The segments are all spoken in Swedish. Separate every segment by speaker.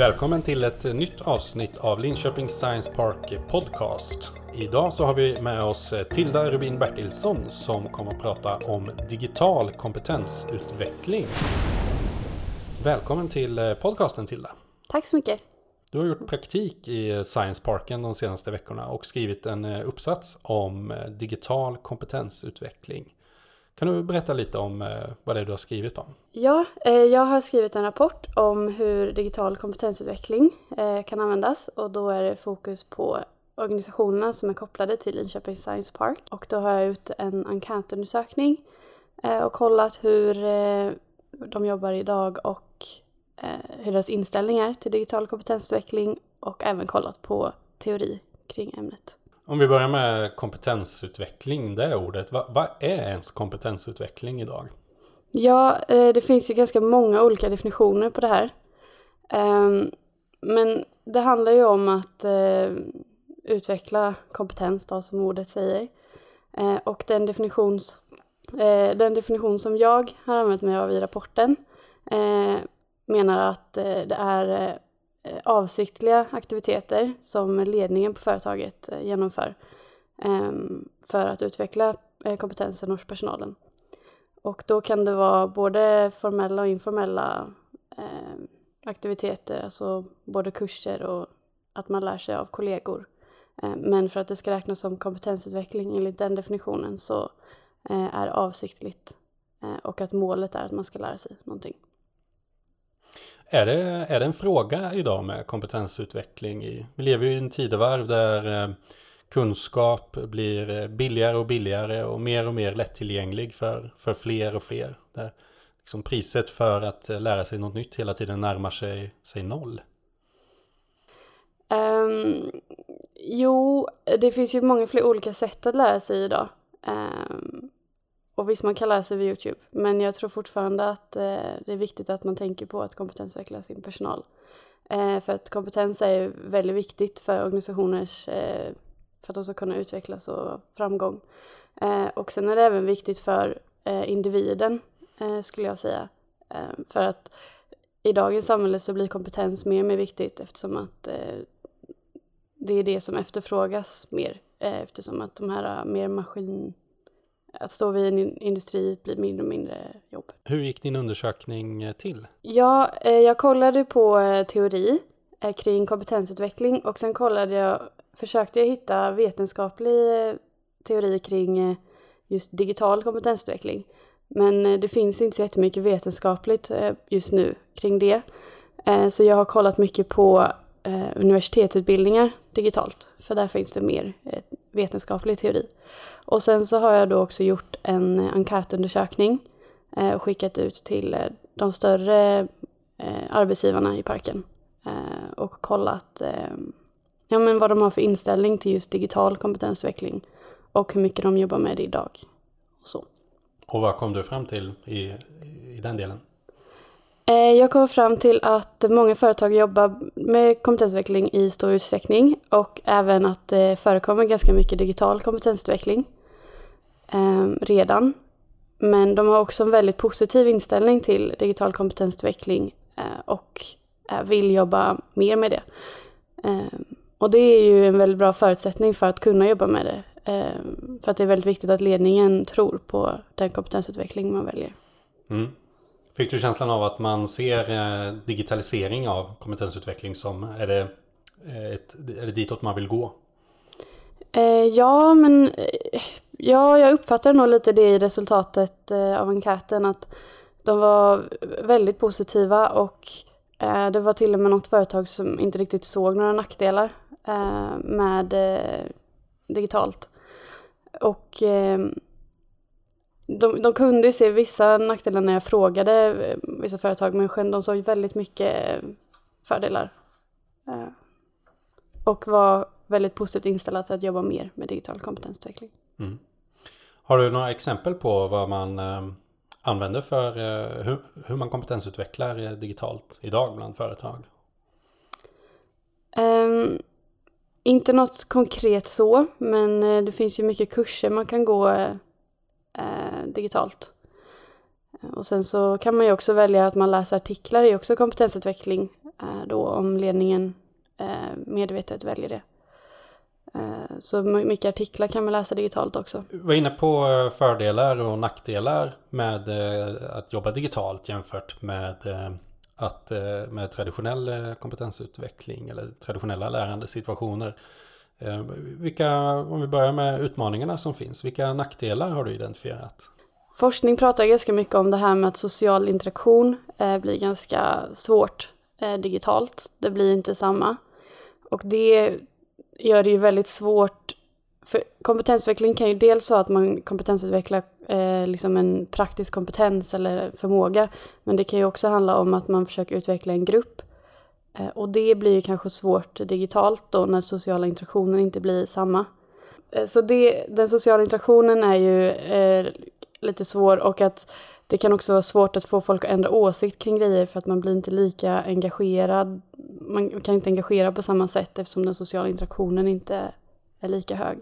Speaker 1: Välkommen till ett nytt avsnitt av Linköping Science Park Podcast. Idag så har vi med oss Tilda Rubin Bertilsson som kommer att prata om digital kompetensutveckling. Välkommen till podcasten Tilda.
Speaker 2: Tack så mycket.
Speaker 1: Du har gjort praktik i Science Parken de senaste veckorna och skrivit en uppsats om digital kompetensutveckling. Kan du berätta lite om eh, vad det är du har skrivit om?
Speaker 2: Ja, eh, jag har skrivit en rapport om hur digital kompetensutveckling eh, kan användas och då är det fokus på organisationerna som är kopplade till Linköping Science Park. Och då har jag gjort en enkätundersökning och kollat hur de jobbar idag och hur deras inställning är till digital kompetensutveckling och även kollat på teori kring ämnet.
Speaker 1: Om vi börjar med kompetensutveckling, det ordet. Vad, vad är ens kompetensutveckling idag?
Speaker 2: Ja, eh, det finns ju ganska många olika definitioner på det här. Ehm, men det handlar ju om att eh, utveckla kompetens, då, som ordet säger. Eh, och den, definitions, den definition som jag har använt mig av i rapporten menar att det är Eh, avsiktliga aktiviteter som ledningen på företaget eh, genomför ehm, för att utveckla eh, kompetensen hos personalen. Och då kan det vara både formella och informella ehm, aktiviteter, alltså både kurser och att man lär sig av kollegor. Men för att det ska räknas som kompetensutveckling enligt den definitionen så är det avsiktligt och att målet är att man ska lära sig någonting.
Speaker 1: Är det, är det en fråga idag med kompetensutveckling? I, vi lever ju i en tidevarv där eh, kunskap blir eh, billigare och billigare och mer och mer lättillgänglig för, för fler och fler. Där liksom priset för att eh, lära sig något nytt hela tiden närmar sig, sig noll.
Speaker 2: Um, jo, det finns ju många fler olika sätt att lära sig idag. Um, och visst, man kan lära sig via Youtube, men jag tror fortfarande att eh, det är viktigt att man tänker på att kompetensutveckla sin personal. Eh, för att kompetens är väldigt viktigt för organisationers, eh, för att de ska kunna utvecklas och framgång. Eh, och sen är det även viktigt för eh, individen, eh, skulle jag säga. Eh, för att i dagens samhälle så blir kompetens mer och mer viktigt eftersom att eh, det är det som efterfrågas mer eh, eftersom att de här mer maskin att stå vid en industri blir mindre och mindre jobb.
Speaker 1: Hur gick din undersökning eh, till?
Speaker 2: Ja, eh, jag kollade på eh, teori kring kompetensutveckling och sen kollade jag, försökte jag hitta vetenskaplig teori kring just digital kompetensutveckling. Men det finns inte så jättemycket vetenskapligt just nu kring det. Så jag har kollat mycket på universitetsutbildningar digitalt, för där finns det mer vetenskaplig teori. Och sen så har jag då också gjort en enkätundersökning eh, och skickat ut till eh, de större eh, arbetsgivarna i parken och kollat ja, men vad de har för inställning till just digital kompetensutveckling och hur mycket de jobbar med det idag. Och, så.
Speaker 1: och vad kom du fram till i, i den delen?
Speaker 2: Eh, jag kom fram till att många företag jobbar med kompetensutveckling i stor utsträckning och även att det förekommer ganska mycket digital kompetensutveckling eh, redan. Men de har också en väldigt positiv inställning till digital kompetensutveckling eh, och eh, vill jobba mer med det. Ehm, och det är ju en väldigt bra förutsättning för att kunna jobba med det. Ehm, för att det är väldigt viktigt att ledningen tror på den kompetensutveckling man väljer.
Speaker 1: Mm. Fick du känslan av att man ser eh, digitalisering av kompetensutveckling som, är det, eh, ett, är det ditåt man vill gå?
Speaker 2: Eh, ja, men ja, jag uppfattar nog lite det i resultatet av enkäten att de var väldigt positiva och det var till och med något företag som inte riktigt såg några nackdelar med digitalt. Och de, de kunde ju se vissa nackdelar när jag frågade eh, vissa företag men de såg väldigt mycket fördelar. Eh, och var väldigt positivt inställda till att jobba mer med digital kompetensutveckling. Mm.
Speaker 1: Har du några exempel på vad man eh, använder för hur, hur man kompetensutvecklar digitalt idag bland företag?
Speaker 2: Um, inte något konkret så, men det finns ju mycket kurser man kan gå eh, digitalt. Eh, och sen så kan man ju också välja att man läser artiklar, i också kompetensutveckling. eh, då om ledningen eh, medvetet väljer det. Eh, så mycket artiklar kan man läsa digitalt också.
Speaker 1: Vi var inne på eh, fördelar och nackdelar med eh, att jobba digitalt jämfört med eh, att med traditionell kompetensutveckling eller traditionella lärandesituationer. Eh, vilka, om vi börjar med utmaningarna som finns, vilka nackdelar har du identifierat?
Speaker 2: Forskning pratar ganska mycket om det här med att social interaktion eh, blir ganska svårt eh, digitalt. Det blir inte samma. Och det gör det ju väldigt svårt för kompetensutveckling kan ju dels vara att man kompetensutvecklar eh, liksom en praktisk kompetens eller förmåga. Men det kan ju också handla om att man försöker utveckla en grupp. Eh, och det blir ju kanske svårt digitalt då när sociala interaktionen inte blir samma. Eh, så det, den sociala interaktionen är ju eh, lite svår och att det kan också vara svårt att få folk att ändra åsikt kring grejer för att man blir inte lika engagerad. Man kan inte engagera på samma sätt eftersom den sociala interaktionen inte är lika hög.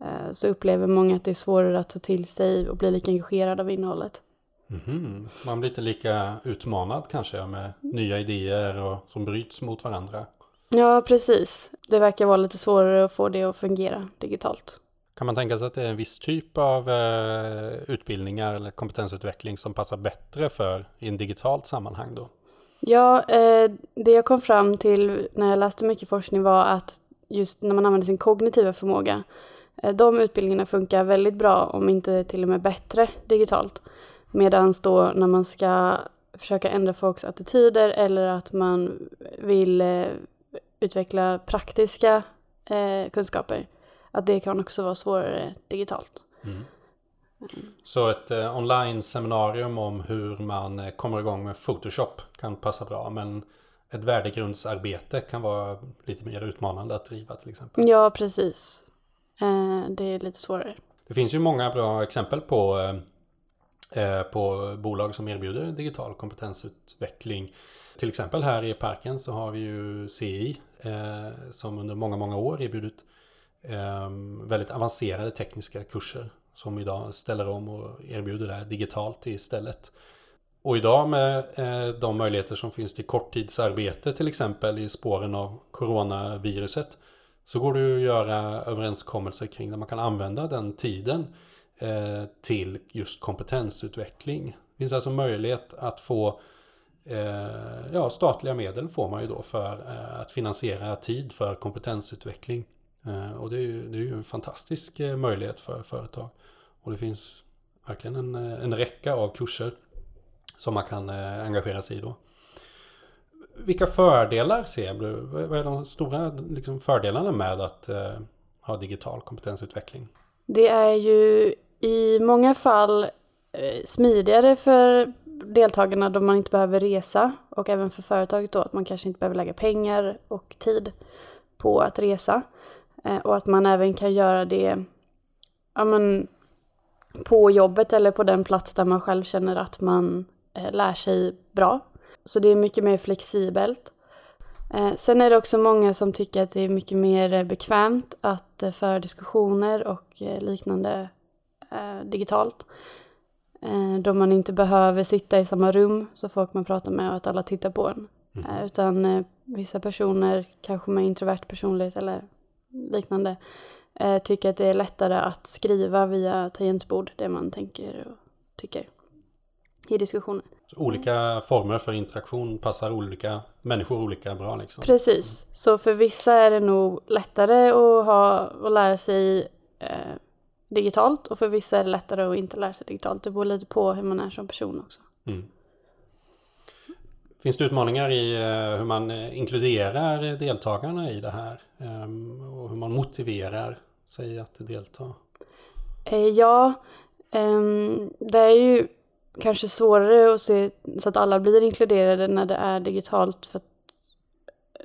Speaker 2: Eh, så upplever många att det är svårare att ta till sig och bli lika engagerad av innehållet.
Speaker 1: Mm. Man blir inte lika utmanad kanske med nya idéer och som bryts mot varandra.
Speaker 2: Ja, precis. Det verkar vara lite svårare att få det att fungera digitalt.
Speaker 1: Kan man tänka sig att det är en viss typ av eh, utbildningar eller kompetensutveckling som passar bättre för i en digitalt sammanhang då?
Speaker 2: Ja, eh, det jag kom fram till när jag läste mycket forskning var att just när man använder sin kognitiva förmåga, eh, de utbildningarna funkar väldigt bra, om inte till och med bättre, digitalt. Medan då när man ska försöka ändra folks attityder eller att man vill eh, utveckla praktiska eh, kunskaper, att det kan också vara svårare digitalt. Mm.
Speaker 1: Så ett eh, online-seminarium om hur man eh, kommer igång med Photoshop kan passa bra men ett värdegrundsarbete kan vara lite mer utmanande att driva till exempel.
Speaker 2: Ja, precis. Eh, det är lite svårare.
Speaker 1: Det finns ju många bra exempel på, Eh, på bolag som erbjuder digital kompetensutveckling. Till exempel här i parken så har vi ju CI eh, som under många, många år erbjudit ehm, väldigt avancerade tekniska kurser som idag ställer om och erbjuder det här digitalt istället. Och idag med eh, de möjligheter som finns till korttidsarbete till exempel i spåren av coronaviruset så går det att göra överenskommelser kring där man kan använda den tiden eh, till just kompetensutveckling. Det finns alltså möjlighet att få eh, ja, statliga medel får man ju då för eh, att finansiera tid för kompetensutveckling. Eh, och det är, ju, det är ju en fantastisk eh, möjlighet för företag. Och det finns verkligen en, en räcka av kurser som man kan engagera sig i då. Vilka fördelar ser du? Vad är de stora liksom, fördelarna med att eh, ha digital kompetensutveckling?
Speaker 2: Det är ju i många fall eh, smidigare för deltagarna då man inte behöver resa och även för företaget då att man kanske inte behöver lägga pengar och tid på att resa. Eh, och att man även kan göra det ja, men, på jobbet eller på den plats där man själv känner att man eh, lär sig bra. Så det är mycket mer flexibelt. Sen är det också många som tycker att det är mycket mer bekvämt att föra diskussioner och liknande digitalt. Då man inte behöver sitta i samma rum så folk man pratar med och att alla tittar på en. Mm. Utan vissa personer, kanske med introvert personlighet eller liknande eh, tycker att det är lättare att skriva via tangentbord det man tänker och tycker i diskussionen.
Speaker 1: Olika former för interaktion passar olika människor olika bra liksom.
Speaker 2: Precis, så för vissa är det nog lättare att, ha, att lära sig eh, digitalt och för vissa är det lättare att inte lära sig digitalt. Det beror lite på hur man är som person också. Mm.
Speaker 1: Finns det utmaningar i eh, hur man eh, inkluderar deltagarna i det här? Ehm, och hur man motiverar sig att delta?
Speaker 2: Eh, ja, ehm, det är ju kanske svårare att se så att alla blir inkluderade när det är digitalt för att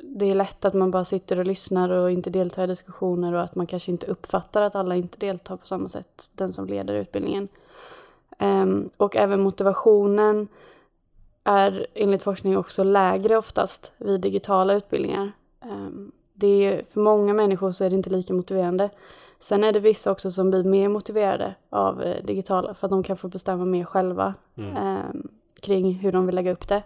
Speaker 2: det är lätt att man bara sitter och lyssnar och inte deltar i diskussioner och att man kanske inte uppfattar att alla inte deltar på samma sätt, den som leder utbildningen. Ehm, och även motivationen är enligt forskning också lägre oftast vid digitala utbildningar. Ehm, det är, för många människor så är det inte lika motiverande. Sen är det vissa också som blir mer motiverade av eh, digitala för att de kan få bestämma mer själva mm. eh, kring hur de vill lägga upp det.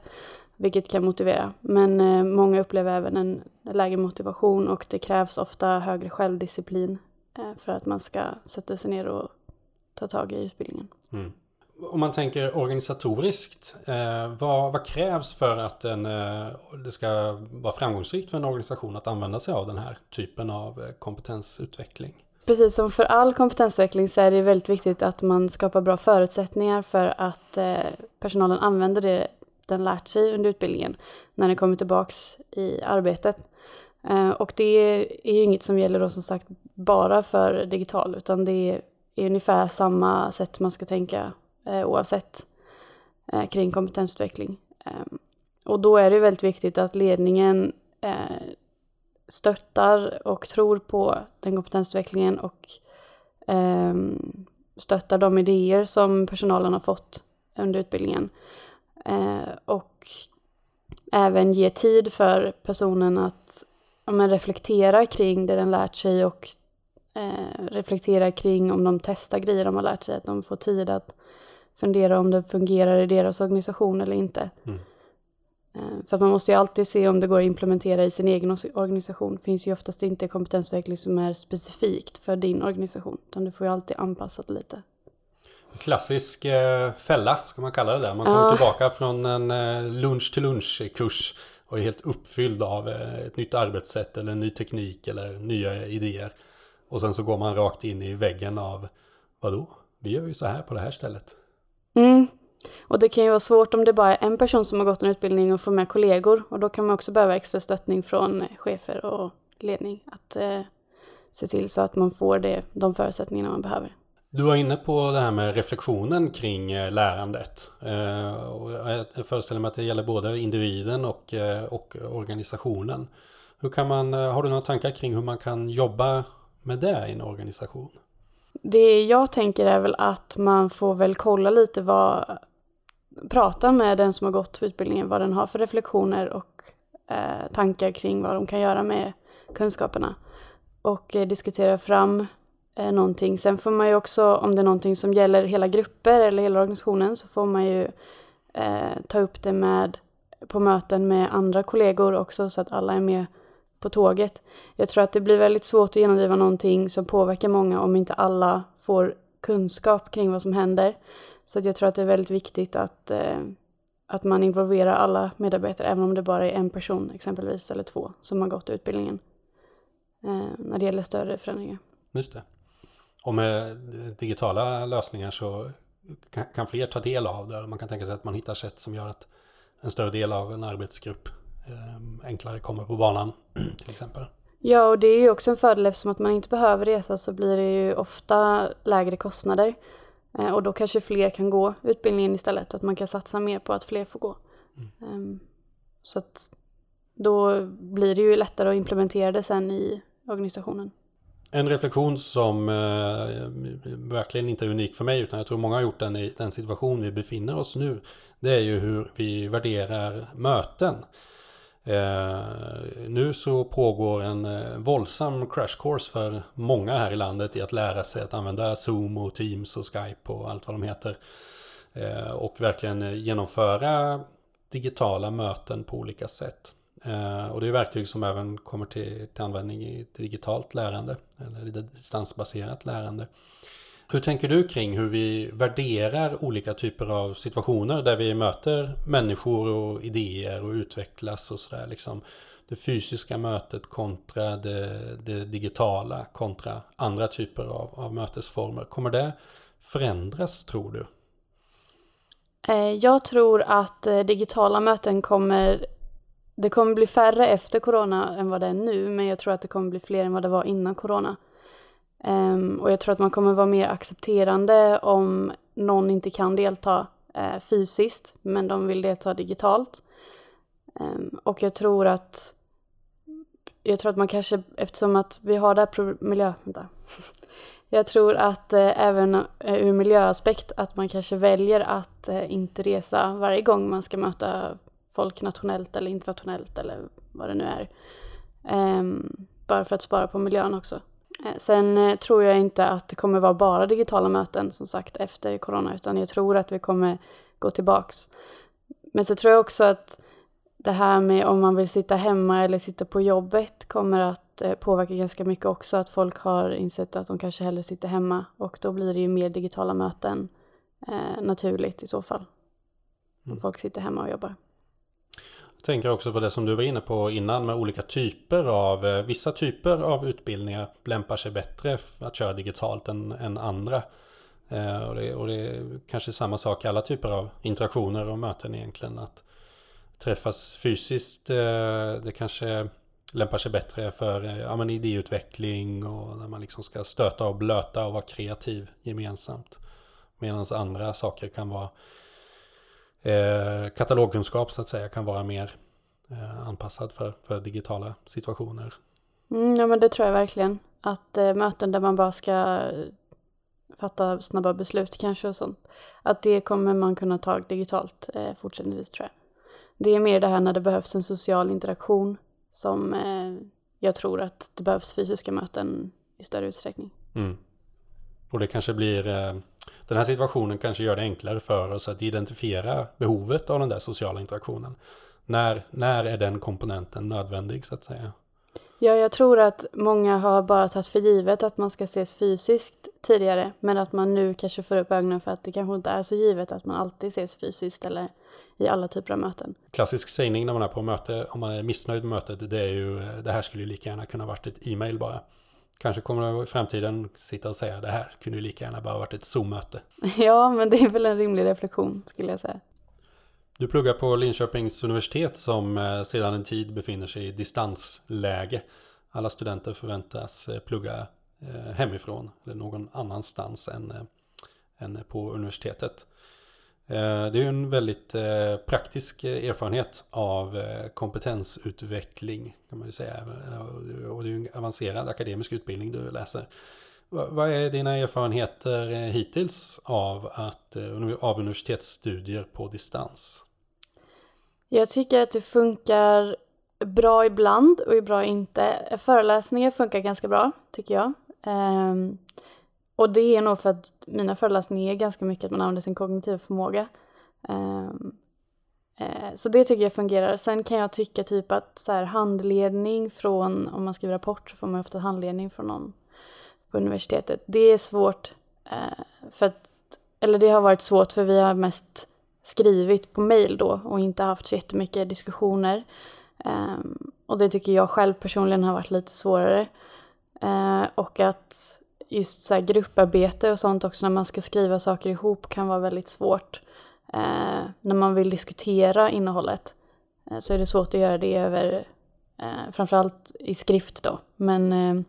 Speaker 2: Vilket kan motivera. Men eh, många upplever även en lägre motivation och det krävs ofta högre självdisciplin eh, för att man ska sätta sig ner och ta tag i utbildningen. Mm.
Speaker 1: Om man tänker organisatoriskt, eh, vad, vad, krävs för att en, eh, det ska vara framgångsrikt för en organisation att använda sig av den här typen av eh, kompetensutveckling?
Speaker 2: Precis som för all kompetensutveckling så är det väldigt viktigt att man skapar bra förutsättningar för att eh, personalen använder det den lärt sig under utbildningen när den kommer tillbaks i arbetet. Eh, och det är ju inget som gäller då som sagt bara för digital utan det är ungefär samma sätt man ska tänka eh, oavsett eh, kring kompetensutveckling. Och då är det väldigt viktigt att ledningen stöttar och tror på den kompetensutvecklingen och stöttar de idéer som personalen har fått under utbildningen och även ge tid för personen att ja, reflektera kring det den lärt sig och eh, reflektera kring om de testar grejer de har lärt sig, att de får tid att fundera om det fungerar i deras organisation eller inte. Mm. Eh, för att man måste ju alltid se om det går att implementera i sin egen organisation. Det finns ju oftast inte kompetensutveckling som är specifikt för din organisation, utan du får ju alltid anpassa det lite.
Speaker 1: Klassisk eh, fälla, ska man kalla det där. Man kommer ja. tillbaka från en eh, lunch till lunch-kurs och är helt uppfylld av eh, ett nytt arbetssätt eller en ny teknik eller nya idéer. Och sen så går man rakt in i väggen av vadå? Vi gör ju så här på det här stället.
Speaker 2: Mm. Och det kan ju vara svårt om det bara är en person som har gått en utbildning och får med kollegor. Och då kan man också behöva extra stöttning från chefer och ledning. Att eh, se till så att man får det, de förutsättningarna man behöver.
Speaker 1: Du var inne på det här med reflektionen kring eh, lärandet. Eh, jag föreställer mig att det gäller både individen och, eh, och organisationen. Hur kan man, har du några tankar kring hur man kan jobba med det i en organisation?
Speaker 2: Det jag tänker är väl att man får väl kolla lite vad prata med den som har gått utbildningen vad den har för reflektioner och eh, tankar kring vad de kan göra med kunskaperna. Och eh, diskutera fram eh, någonting. Sen får man ju också, om det är någonting som gäller hela grupper eller hela organisationen, så får man ju eh, ta upp det med på möten med andra kollegor också så att alla är med på tåget. Jag tror att det blir väldigt svårt att genomdriva någonting som påverkar många om inte alla får kunskap kring vad som händer. Så att jag tror att det är väldigt viktigt att, eh, att man involverar alla medarbetare, även om det bara är en person exempelvis, eller två, som har gått utbildningen. Eh, när det gäller större förändringar.
Speaker 1: Just det. Och med digitala lösningar så kan fler ta del av det. Man kan tänka sig att man hittar sätt som gör att en större del av en arbetsgrupp eh, enklare kommer på banan till exempel.
Speaker 2: Ja, och det är ju också en fördel eftersom att man inte behöver resa så blir det ju ofta lägre kostnader. Eh, och då kanske fler kan gå utbildningen istället, att man kan satsa mer på att fler får gå. Mm. Um, så att då blir det ju lättare att implementera det sen i organisationen.
Speaker 1: En reflektion som eh, verkligen inte är unik för mig utan jag tror många har gjort den i den situation vi befinner oss nu. Det är ju hur vi värderar möten. Eh, nu så pågår en eh, våldsam crash course för många här i landet i att lära sig att använda Zoom och Teams och Skype och allt vad de heter. Eh, och verkligen eh, genomföra digitala möten på olika sätt. Eh, och det är verktyg som även kommer till, till användning i digitalt lärande eller i distansbaserat lärande. Hur tänker du kring hur vi värderar olika typer av situationer där vi möter människor och idéer och utvecklas och sådär liksom? Det fysiska mötet kontra det, det, digitala kontra andra typer av, av mötesformer. Kommer det förändras tror du?
Speaker 2: Eh, jag tror att eh, digitala möten kommer det kommer bli färre efter corona än vad det är nu, men jag tror att det kommer bli fler än vad det var innan corona. Um, och jag tror att man kommer vara mer accepterande om någon inte kan delta uh, fysiskt, men de vill delta digitalt. Um, och jag tror att jag tror att man kanske, eftersom att vi har det här miljö... Vänta. Jag tror att eh, även eh, ur miljöaspekt att man kanske väljer att eh, inte resa varje gång man ska möta folk nationellt eller internationellt eller vad det nu är. Um, bara för att spara på miljön också. Uh, sen uh, tror jag inte att det kommer vara bara digitala möten som sagt efter corona utan jag tror att vi kommer gå tillbaks. Men så tror jag också att det här med om man vill sitta hemma eller sitta på jobbet kommer att eh, påverka ganska mycket också. Att folk har insett att de kanske hellre sitter hemma och då blir det ju mer digitala möten eh, naturligt i så fall. Om mm. folk sitter hemma och jobbar.
Speaker 1: Tänker också på det som du var inne på innan med olika typer av, eh, vissa typer av utbildningar lämpar sig bättre att köra digitalt än, än andra. Eh, och, det, och det är kanske samma sak i alla typer av interaktioner och möten egentligen. Att träffas fysiskt, eh, det kanske lämpar sig bättre för eh, ja, men idéutveckling och när man liksom ska stöta och blöta och vara kreativ gemensamt. Medan andra saker kan vara eh, katalogkunskap så att säga kan vara mer eh, anpassad för, för digitala situationer.
Speaker 2: Mm, ja men det tror jag verkligen. Att eh, möten där man bara ska fatta snabba beslut kanske och sånt. Att det kommer man kunna ta digitalt eh, fortsättningsvis tror jag. Det är mer det här när det behövs en social interaktion som eh, jag tror att det behövs fysiska möten i större utsträckning.
Speaker 1: Mm. Och det kanske blir eh, den här situationen kanske gör det enklare för oss att identifiera behovet av den där sociala interaktionen. När, när är den komponenten nödvändig så att säga?
Speaker 2: Ja, jag tror att många har bara tagit för givet att man ska ses fysiskt tidigare, men att man nu kanske får upp ögonen för att det kanske inte är så givet att man alltid ses fysiskt eller i alla typer av möten.
Speaker 1: Klassisk sägning när man är på möte, om man är missnöjd med mötet, det är ju det här skulle ju lika gärna kunna varit ett e-mail bara. Kanske kommer i framtiden sitta och säga det här kunde ju lika gärna bara varit ett Zoom-möte.
Speaker 2: Ja, men det är väl en rimlig reflektion skulle jag säga.
Speaker 1: Du pluggar på Linköpings universitet som eh, sedan en tid befinner sig i distansläge. Alla studenter förväntas eh, plugga eh, hemifrån eller någon annanstans än, än på universitetet. Eh, det är ju en väldigt eh, praktisk erfarenhet av eh, kompetensutveckling kan man ju säga. Och det är ju en avancerad akademisk utbildning du läser. Vad är dina erfarenheter hittills av, att, av universitetsstudier på distans?
Speaker 2: Jag tycker att det funkar bra ibland och bra inte. Föreläsningar funkar ganska bra, tycker jag. Ehm, och det är nog för att mina föreläsningar är ganska mycket att man använder sin kognitiva förmåga. Um, uh, så det tycker jag fungerar. Sen kan jag tycka typ att så här, handledning från, om man skriver rapport så får man ofta handledning från någon på universitetet. Det är svårt, uh, för att, eller det har varit svårt för vi har mest skrivit på mail då och inte haft så jättemycket diskussioner. Um, och det tycker jag själv personligen har varit lite svårare. Uh, och att just så grupparbete och sånt också när man ska skriva saker ihop kan vara väldigt svårt. Eh, när man vill diskutera innehållet eh, så är det svårt att göra det över, eh, framförallt i skrift då. Men eh,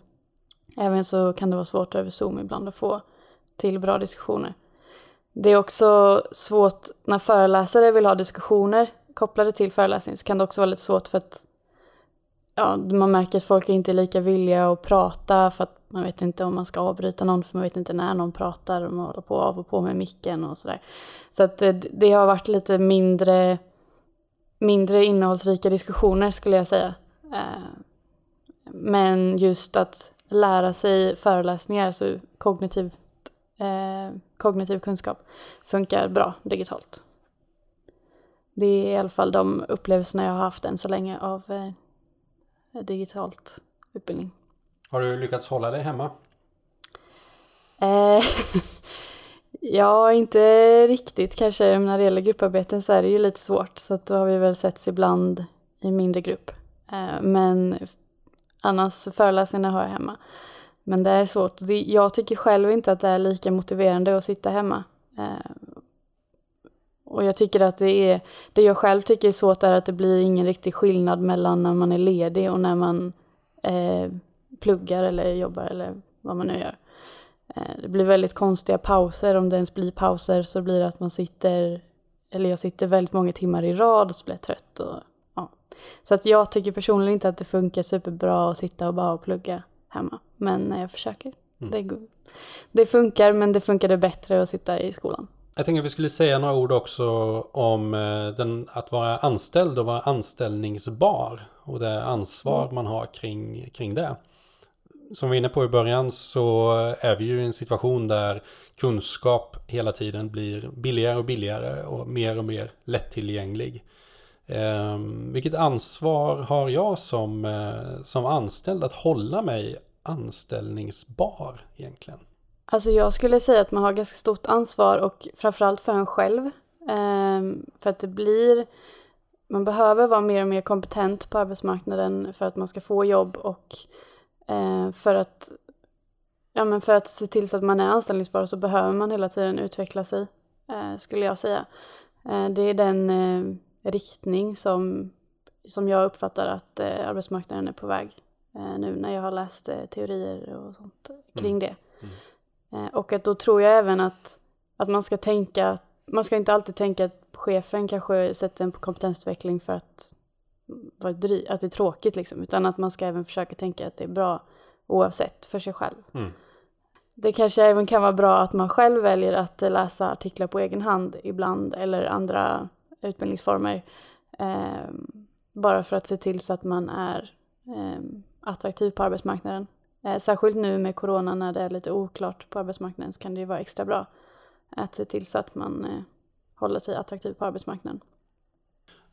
Speaker 2: även så kan det vara svårt över Zoom ibland att få till bra diskussioner. Det är också svårt när föreläsare vill ha diskussioner kopplade till föreläsning så kan det också vara lite svårt för att ja, man märker att folk är inte lika villiga att prata för att man vet inte om man ska avbryta någon för man vet inte när någon pratar och man håller på av och på med micken och sådär. Så att eh, det, har varit lite mindre, mindre innehållsrika diskussioner skulle jag säga. Eh, men just att lära sig föreläsningar, alltså kognitiv eh, kognitiv kunskap funkar bra digitalt. Det är i alla fall de upplevelserna jag har haft än så länge av eh, digitalt utbildning.
Speaker 1: Har du lyckats hålla dig hemma?
Speaker 2: Eh, ja, inte riktigt kanske. När det gäller grupparbeten så är det ju lite svårt. Så att då har vi väl setts ibland i mindre grupp. Eh, men annars föreläsningarna har jag hemma. Men det är svårt. Jag tycker själv inte att det är lika motiverande att sitta hemma. Eh, och jag tycker att det är, det jag själv tycker är svårt är att det blir ingen riktig skillnad mellan när man är ledig och när man eh, pluggar eller jobbar eller vad man nu gör. Eh, det blir väldigt konstiga pauser, om det ens blir pauser så blir det att man sitter, eller jag sitter väldigt många timmar i rad och så blir jag trött. Och, ja. Så att jag tycker personligen inte att det funkar superbra att sitta och bara plugga hemma. Men jag försöker. Mm. Det, det funkar, men det funkade bättre att sitta i skolan.
Speaker 1: Jag tänker att vi skulle säga några ord också om eh, den, att vara anställd och vara anställningsbar och det ansvar mm. man har kring, kring det. Som vi var inne på i början så är vi ju i en situation där kunskap hela tiden blir billigare och billigare och mer och mer lättillgänglig. Eh, vilket ansvar har jag som, eh, som anställd att hålla mig anställningsbar egentligen?
Speaker 2: Alltså jag skulle säga att man har ganska stort ansvar och framförallt för en själv. Eh, för att det blir, man behöver vara mer och mer kompetent på arbetsmarknaden för att man ska få jobb och för att Ja men för att se till så att man är anställningsbar så behöver man hela tiden utveckla sig, eh, skulle jag säga. Eh, det är den eh, riktning som, som jag uppfattar att eh, arbetsmarknaden är på väg eh, nu när jag har läst eh, teorier och sånt kring mm. det. Mm. och att då tror jag även att, att man ska tänka, man ska inte alltid tänka att chefen kanske sätter en på kompetensutveckling för att, att det är tråkigt liksom, utan att man ska även försöka tänka att det är bra oavsett för sig själv. Mm. Det kanske även kan vara bra att man själv väljer att läsa artiklar på egen hand ibland eller andra utbildningsformer. Eh, bara för att se till så att man är eh, attraktiv på arbetsmarknaden. Eh, särskilt nu med corona när det är lite oklart på arbetsmarknaden så kan det ju vara extra bra att se till så att man eh, håller sig attraktiv på arbetsmarknaden.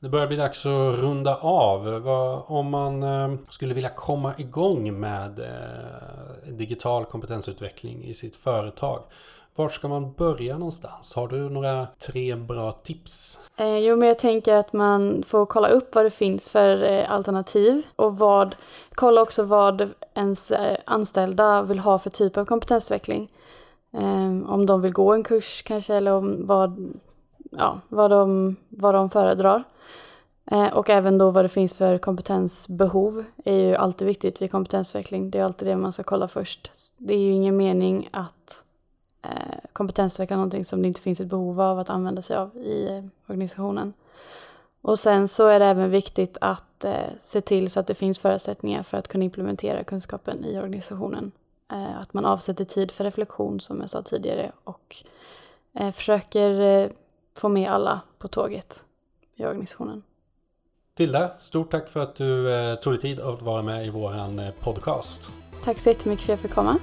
Speaker 1: Det börjar bli dags att runda av. Om man eh, skulle vilja komma igång med eh, digital kompetensutveckling i sitt företag. Var ska man börja någonstans? Har du några tre bra tips?
Speaker 2: Eh, jo, men jag tänker att man får kolla upp vad det finns för eh, alternativ och vad, kolla också vad ens eh, anställda vill ha för typ av kompetensutveckling. Eh, om de vill gå en kurs kanske eller om vad, ja, vad, de, vad de föredrar. Eh, och även då vad det finns för kompetensbehov är ju alltid viktigt vid kompetensutveckling. Det är alltid det man ska kolla först. Det är ju ingen mening att eh, kompetensutveckla någonting som det inte finns ett behov av att använda sig av i eh, organisationen. Och sen så är det även viktigt att eh, se till så att det finns förutsättningar för att kunna implementera kunskapen i organisationen. Eh, att man avsätter tid för reflektion som jag sa tidigare och eh, försöker få med alla på tåget i organisationen.
Speaker 1: Tilda, stort tack för att du eh, tog dig tid att vara med i våran eh, podcast.
Speaker 2: Tack så jättemycket för att jag fick komma.